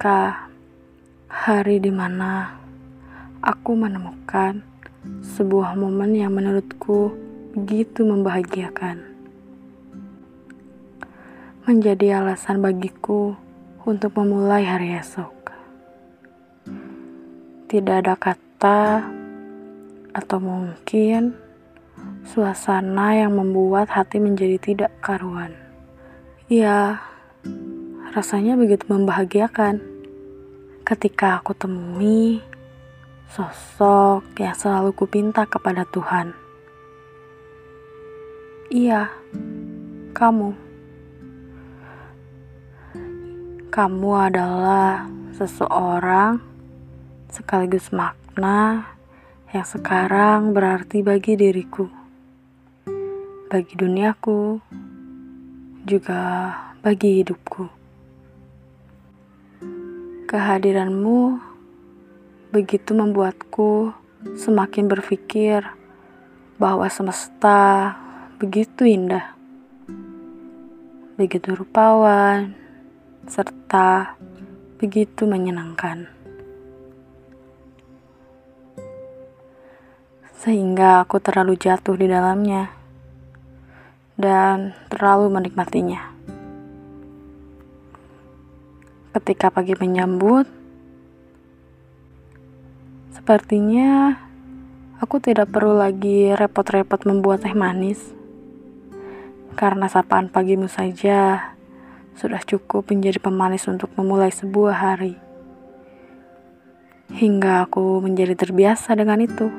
ketika hari di mana aku menemukan sebuah momen yang menurutku begitu membahagiakan. Menjadi alasan bagiku untuk memulai hari esok. Tidak ada kata atau mungkin suasana yang membuat hati menjadi tidak karuan. Ya, rasanya begitu membahagiakan ketika aku temui sosok yang selalu kupinta kepada Tuhan. Iya, kamu. Kamu adalah seseorang sekaligus makna yang sekarang berarti bagi diriku, bagi duniaku, juga bagi hidupku. Kehadiranmu begitu membuatku semakin berpikir bahwa semesta begitu indah, begitu rupawan, serta begitu menyenangkan. Sehingga aku terlalu jatuh di dalamnya dan terlalu menikmatinya. Ketika pagi menyambut, sepertinya aku tidak perlu lagi repot-repot membuat teh manis. Karena sapaan pagimu saja sudah cukup menjadi pemanis untuk memulai sebuah hari. Hingga aku menjadi terbiasa dengan itu.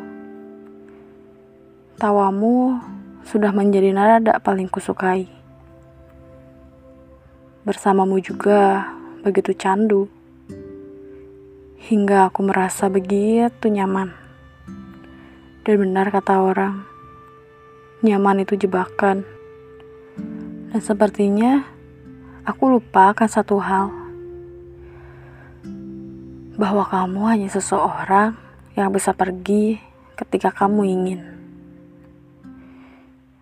Tawamu sudah menjadi nada paling kusukai. Bersamamu juga begitu candu. Hingga aku merasa begitu nyaman. Dan benar kata orang, nyaman itu jebakan. Dan sepertinya aku lupa akan satu hal. Bahwa kamu hanya seseorang yang bisa pergi ketika kamu ingin.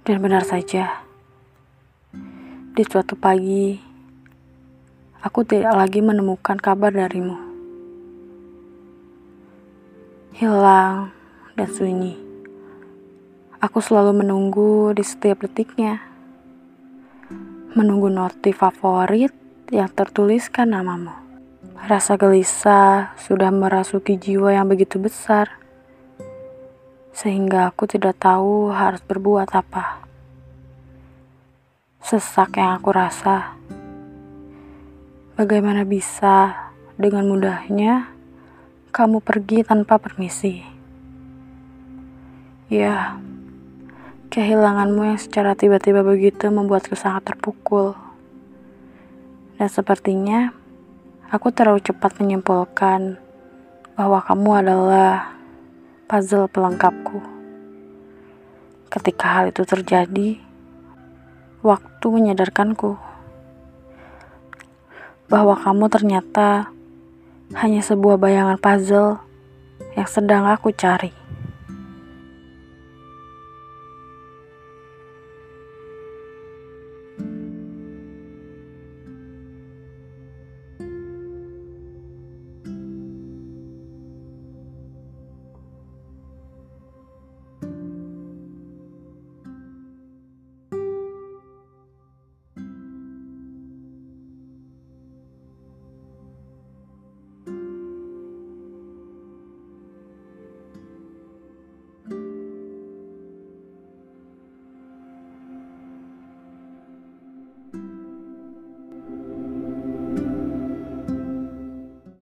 Dan benar saja, di suatu pagi, aku tidak lagi menemukan kabar darimu. Hilang dan sunyi. Aku selalu menunggu di setiap detiknya. Menunggu notif favorit yang tertuliskan namamu. Rasa gelisah sudah merasuki jiwa yang begitu besar sehingga aku tidak tahu harus berbuat apa. Sesak yang aku rasa, bagaimana bisa dengan mudahnya kamu pergi tanpa permisi? Ya, kehilanganmu yang secara tiba-tiba begitu membuatku sangat terpukul. Dan sepertinya aku terlalu cepat menyimpulkan bahwa kamu adalah puzzle pelengkapku. Ketika hal itu terjadi, waktu menyadarkanku bahwa kamu ternyata hanya sebuah bayangan puzzle yang sedang aku cari.